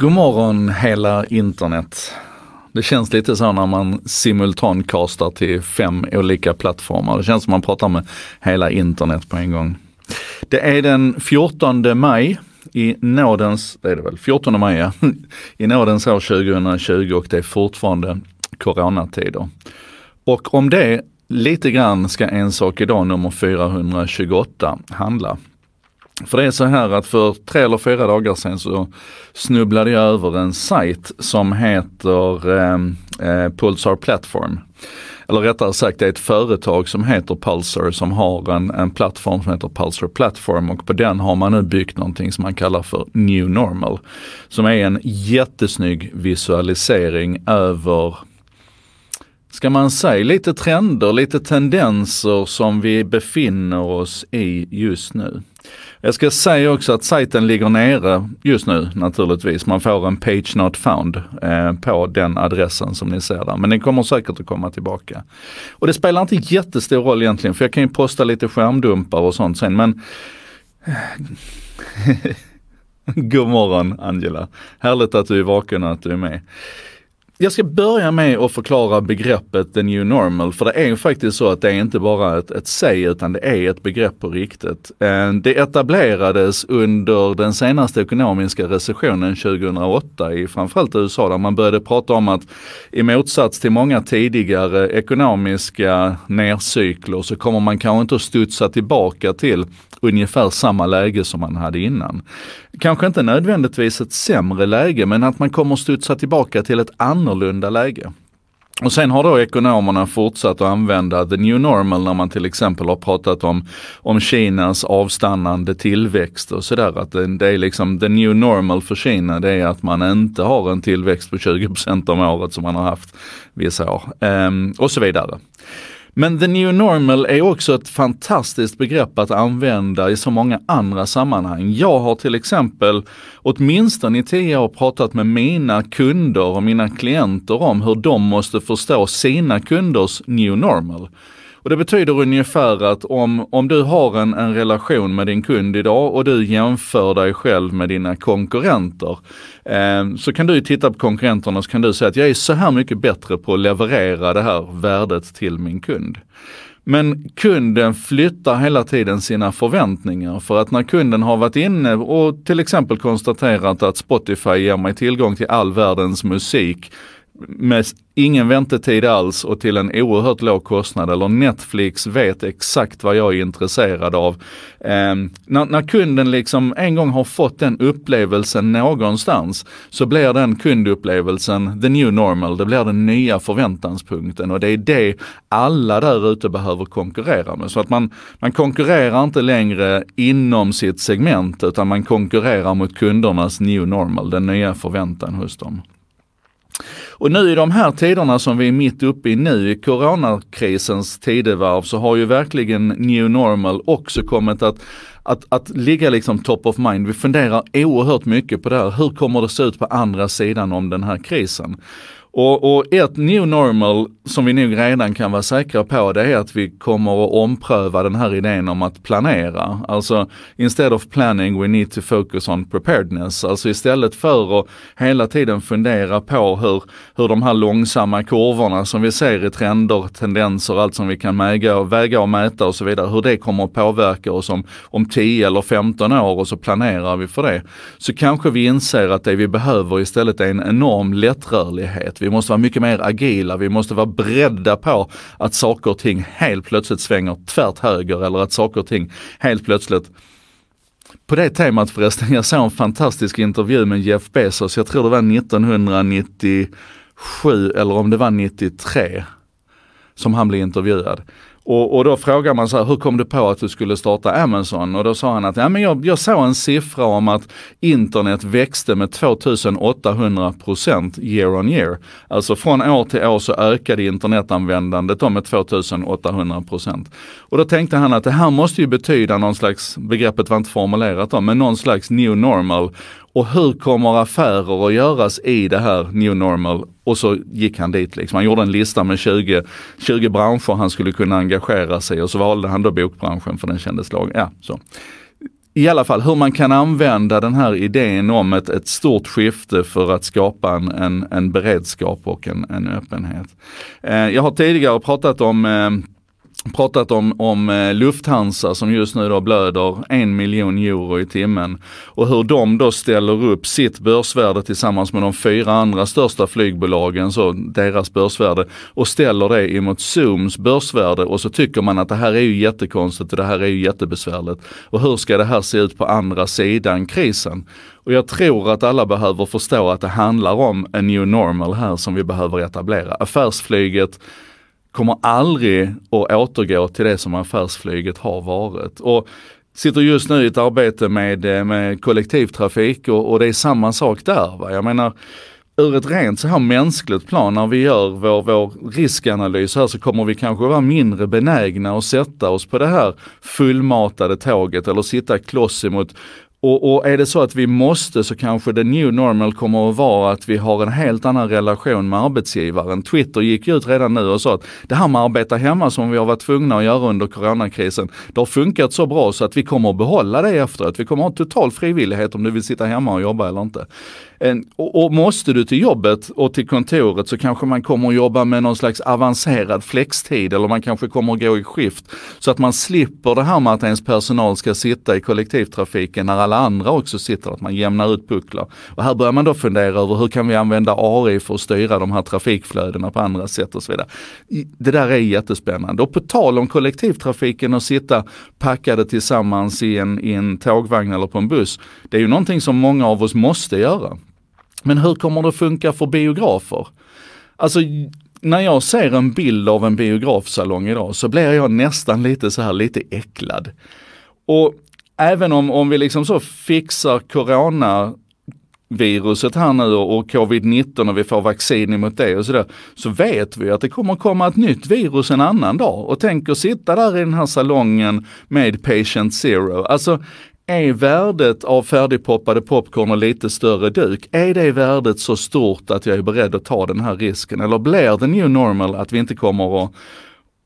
God morgon hela internet. Det känns lite så när man simultankastar till fem olika plattformar. Det känns som man pratar med hela internet på en gång. Det är den 14 maj i nådens, det är det väl, 14 maj ja, i nådens år 2020 och det är fortfarande coronatider. Och om det lite grann ska En sak idag nummer 428 handla. För det är så här att för tre eller fyra dagar sedan så snubblade jag över en sajt som heter ehm, eh, Pulsar Platform. Eller rättare sagt det är ett företag som heter Pulsar som har en, en plattform som heter Pulsar Platform och på den har man nu byggt någonting som man kallar för New Normal. Som är en jättesnygg visualisering över ska man säga, lite trender, lite tendenser som vi befinner oss i just nu. Jag ska säga också att sajten ligger nere just nu naturligtvis. Man får en page not found eh, på den adressen som ni ser där. Men den kommer säkert att komma tillbaka. Och det spelar inte jättestor roll egentligen för jag kan ju posta lite skärmdumpar och sånt sen men God morgon Angela! Härligt att du är vaken och att du är med. Jag ska börja med att förklara begreppet the new normal, för det är ju faktiskt så att det är inte bara ett, ett säg utan det är ett begrepp på riktigt. Eh, det etablerades under den senaste ekonomiska recessionen 2008 i framförallt USA där man började prata om att i motsats till många tidigare ekonomiska nercykler så kommer man kanske inte att studsa tillbaka till ungefär samma läge som man hade innan. Kanske inte nödvändigtvis ett sämre läge men att man kommer studsa tillbaka till ett annorlunda läge. Och sen har då ekonomerna fortsatt att använda the new normal när man till exempel har pratat om, om Kinas avstannande tillväxt och sådär. Att det, det, är liksom the new normal för Kina det är att man inte har en tillväxt på 20% om året som man har haft vissa år. Ehm, och så vidare. Men the new normal är också ett fantastiskt begrepp att använda i så många andra sammanhang. Jag har till exempel åtminstone i tio år pratat med mina kunder och mina klienter om hur de måste förstå sina kunders new normal. Och det betyder ungefär att om, om du har en, en relation med din kund idag och du jämför dig själv med dina konkurrenter. Eh, så kan du titta på konkurrenterna och så kan du säga att jag är så här mycket bättre på att leverera det här värdet till min kund. Men kunden flyttar hela tiden sina förväntningar för att när kunden har varit inne och till exempel konstaterat att Spotify ger mig tillgång till all världens musik med ingen väntetid alls och till en oerhört låg kostnad. Eller Netflix vet exakt vad jag är intresserad av. Eh, när, när, kunden liksom en gång har fått den upplevelsen någonstans så blir den kundupplevelsen the new normal. Det blir den nya förväntanspunkten och det är det alla där ute behöver konkurrera med. Så att man, man konkurrerar inte längre inom sitt segment utan man konkurrerar mot kundernas new normal, den nya förväntan hos dem. Och nu i de här tiderna som vi är mitt uppe i nu, i coronakrisens tidevarv, så har ju verkligen new normal också kommit att att, att ligga liksom top of mind. Vi funderar oerhört mycket på det här. Hur kommer det se ut på andra sidan om den här krisen? Och, och ett new normal som vi nog redan kan vara säkra på det är att vi kommer att ompröva den här idén om att planera. Alltså instead of planning we need to focus on preparedness. Alltså istället för att hela tiden fundera på hur, hur de här långsamma kurvorna som vi ser i trender, tendenser, allt som vi kan mäga, väga och mäta och så vidare, hur det kommer att påverka oss om, om 10 eller 15 år och så planerar vi för det. Så kanske vi inser att det vi behöver istället är en enorm lättrörlighet vi måste vara mycket mer agila, vi måste vara beredda på att saker och ting helt plötsligt svänger tvärt höger eller att saker och ting helt plötsligt på det temat förresten, jag såg en fantastisk intervju med Jeff Bezos, jag tror det var 1997 eller om det var 93 som han blev intervjuad. Och, och, då frågar man så här, hur kom du på att du skulle starta Amazon? Och då sa han att ja, men jag, jag såg en siffra om att internet växte med 2800 procent year on year. Alltså från år till år så ökade internetanvändandet med 2800 procent. Och då tänkte han att det här måste ju betyda någon slags, begreppet var inte formulerat då, men någon slags new normal. Och hur kommer affärer att göras i det här new normal? Och så gick han dit liksom. Han gjorde en lista med 20, 20 branscher han skulle kunna engagera sig i och så valde han då bokbranschen för den kändes lag. Ja, så. i alla fall hur man kan använda den här idén om ett, ett stort skifte för att skapa en, en, en beredskap och en, en öppenhet. Eh, jag har tidigare pratat om eh, pratat om, om eh, Lufthansa som just nu då blöder en miljon euro i timmen och hur de då ställer upp sitt börsvärde tillsammans med de fyra andra största flygbolagen, så deras börsvärde och ställer det emot Zooms börsvärde och så tycker man att det här är ju jättekonstigt och det här är ju jättebesvärligt. Och hur ska det här se ut på andra sidan krisen? Och jag tror att alla behöver förstå att det handlar om en new normal här som vi behöver etablera. Affärsflyget kommer aldrig att återgå till det som affärsflyget har varit. Och sitter just nu i ett arbete med, eh, med kollektivtrafik och, och det är samma sak där. Va? Jag menar, ur ett rent så här mänskligt plan när vi gör vår, vår riskanalys här så kommer vi kanske vara mindre benägna att sätta oss på det här fullmatade tåget eller sitta kloss emot och, och, är det så att vi måste så kanske the new normal kommer att vara att vi har en helt annan relation med arbetsgivaren. Twitter gick ut redan nu och sa att det här med att arbeta hemma som vi har varit tvungna att göra under coronakrisen, det har funkat så bra så att vi kommer att behålla det efteråt. Vi kommer att ha total frivillighet om du vill sitta hemma och jobba eller inte. Och, och, måste du till jobbet och till kontoret så kanske man kommer att jobba med någon slags avancerad flextid eller man kanske kommer att gå i skift. Så att man slipper det här med att ens personal ska sitta i kollektivtrafiken när alla andra också sitter, att man jämnar ut pucklar. Och här börjar man då fundera över hur kan vi använda AI för att styra de här trafikflödena på andra sätt och så vidare. Det där är jättespännande. Och på tal om kollektivtrafiken och sitta packade tillsammans i en, i en tågvagn eller på en buss. Det är ju någonting som många av oss måste göra. Men hur kommer det funka för biografer? Alltså när jag ser en bild av en biografsalong idag så blir jag nästan lite så här lite äcklad. Och även om, om vi liksom så fixar corona viruset här nu och covid-19 och vi får vaccin emot det och sådär, så vet vi att det kommer komma ett nytt virus en annan dag. Och tänk att sitta där i den här salongen med patient zero. Alltså är värdet av färdigpoppade popcorn och lite större duk, är det värdet så stort att jag är beredd att ta den här risken? Eller blir det new normal att vi inte kommer att,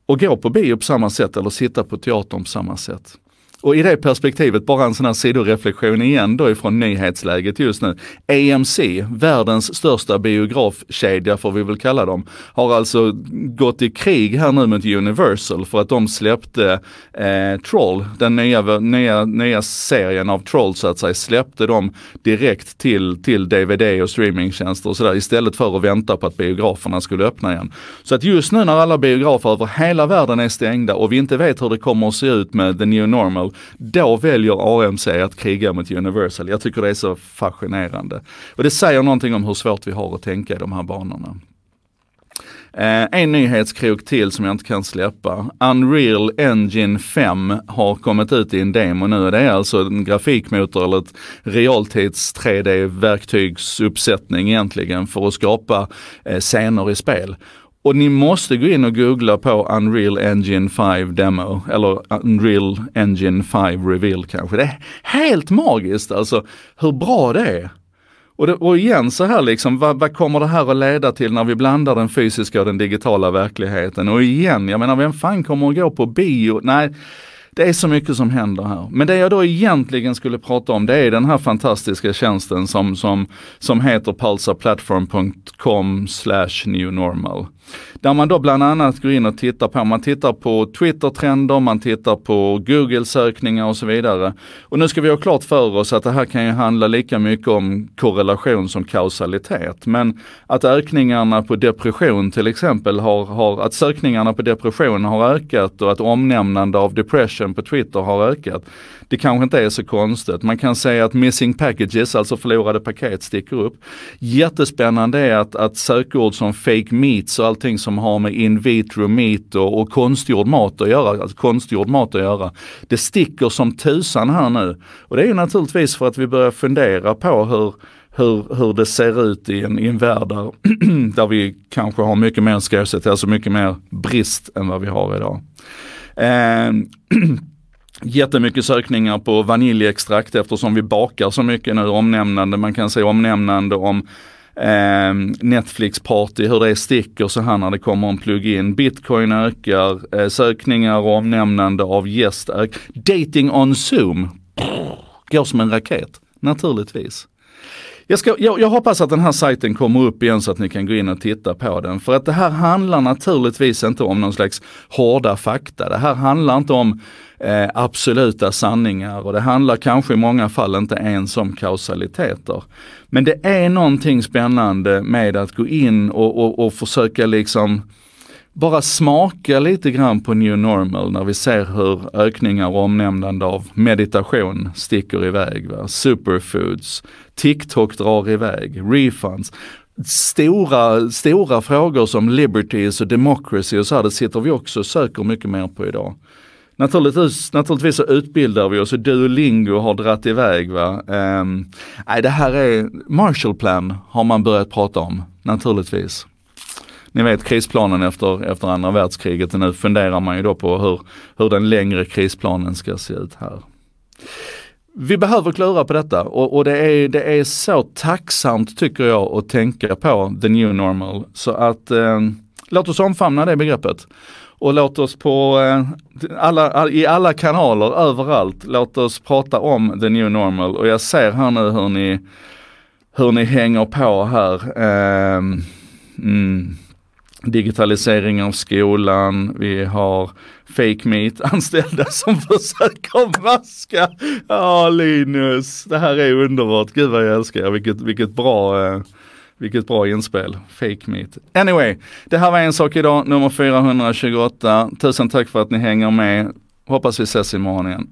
att gå på bio på samma sätt eller sitta på teatern på samma sätt? Och i det perspektivet, bara en sån här sidoreflektion igen då ifrån nyhetsläget just nu. AMC, världens största biografkedja får vi väl kalla dem, har alltså gått i krig här nu mot Universal för att de släppte eh, Troll, den nya, nya, nya serien av Troll så att säga, släppte de direkt till, till DVD och streamingtjänster och sådär istället för att vänta på att biograferna skulle öppna igen. Så att just nu när alla biografer över hela världen är stängda och vi inte vet hur det kommer att se ut med the new normal, då väljer AMC att kriga mot Universal. Jag tycker det är så fascinerande. Och det säger någonting om hur svårt vi har att tänka i de här banorna. Eh, en nyhetskrok till som jag inte kan släppa. Unreal Engine 5 har kommit ut i en demo nu. Det är alltså en grafikmotor eller ett realtids 3D-verktygsuppsättning egentligen för att skapa eh, scener i spel. Och ni måste gå in och googla på Unreal Engine 5 Demo, eller Unreal Engine 5 Reveal kanske. Det är helt magiskt alltså hur bra det är. Och, det, och igen så här liksom, vad, vad, kommer det här att leda till när vi blandar den fysiska och den digitala verkligheten? Och igen, jag menar vem fan kommer att gå på bio? Nej, det är så mycket som händer här. Men det jag då egentligen skulle prata om det är den här fantastiska tjänsten som, som, som heter pulsarplatform.com slash newnormal. Där man då bland annat går in och tittar på, man tittar på Twitter-trender, man tittar på Google-sökningar och så vidare. Och nu ska vi ha klart för oss att det här kan ju handla lika mycket om korrelation som kausalitet. Men att ökningarna på depression till exempel har, har att sökningarna på depression har ökat och att omnämnande av depression på Twitter har ökat det kanske inte är så konstigt. Man kan säga att missing packages, alltså förlorade paket, sticker upp. Jättespännande är att, att sökord som fake meats och allting som har med in vitro meat och, och konstgjord mat att göra, alltså konstgjord mat att göra. Det sticker som tusan här nu. Och det är ju naturligtvis för att vi börjar fundera på hur hur, hur det ser ut i en, i en värld där, där vi kanske har mycket mer scarcity, alltså mycket mer brist än vad vi har idag. Eh, jättemycket sökningar på vaniljextrakt eftersom vi bakar så mycket nu. Omnämnande, man kan se omnämnande om eh, Netflix party, hur det sticker så här när det kommer en plugin. Bitcoin ökar, eh, sökningar och omnämnande av gäst Dating on Zoom går som en raket, naturligtvis. Jag, ska, jag, jag, hoppas att den här sajten kommer upp igen så att ni kan gå in och titta på den. För att det här handlar naturligtvis inte om någon slags hårda fakta. Det här handlar inte om eh, absoluta sanningar och det handlar kanske i många fall inte ens om kausaliteter. Men det är någonting spännande med att gå in och, och, och försöka liksom bara smaka lite grann på new normal när vi ser hur ökningar och omnämnande av meditation sticker iväg. Va? Superfoods, TikTok drar iväg, refunds. Stora, stora frågor som liberties och democracy och så här, det sitter vi också och söker mycket mer på idag. Naturligtvis, naturligtvis så utbildar vi oss och Duolingo har dratt iväg. Va? Um, nej, det här är Marshall Plan har man börjat prata om, naturligtvis ni vet krisplanen efter, efter andra världskriget och nu funderar man ju då på hur, hur den längre krisplanen ska se ut här. Vi behöver klura på detta och, och det, är, det är så tacksamt tycker jag att tänka på the new normal. Så att eh, låt oss omfamna det begreppet. Och låt oss på eh, alla, i alla kanaler överallt, låt oss prata om the new normal. Och jag ser här nu hur ni, hur ni hänger på här. Eh, mm digitalisering av skolan, vi har fake meat anställda som försöker vaska. Ja Linus, det här är underbart. Gud vad jag älskar vilket, vilket bra eh, vilket bra inspel. Fake meat. Anyway, det här var en sak idag, nummer 428. Tusen tack för att ni hänger med. Hoppas vi ses imorgon igen.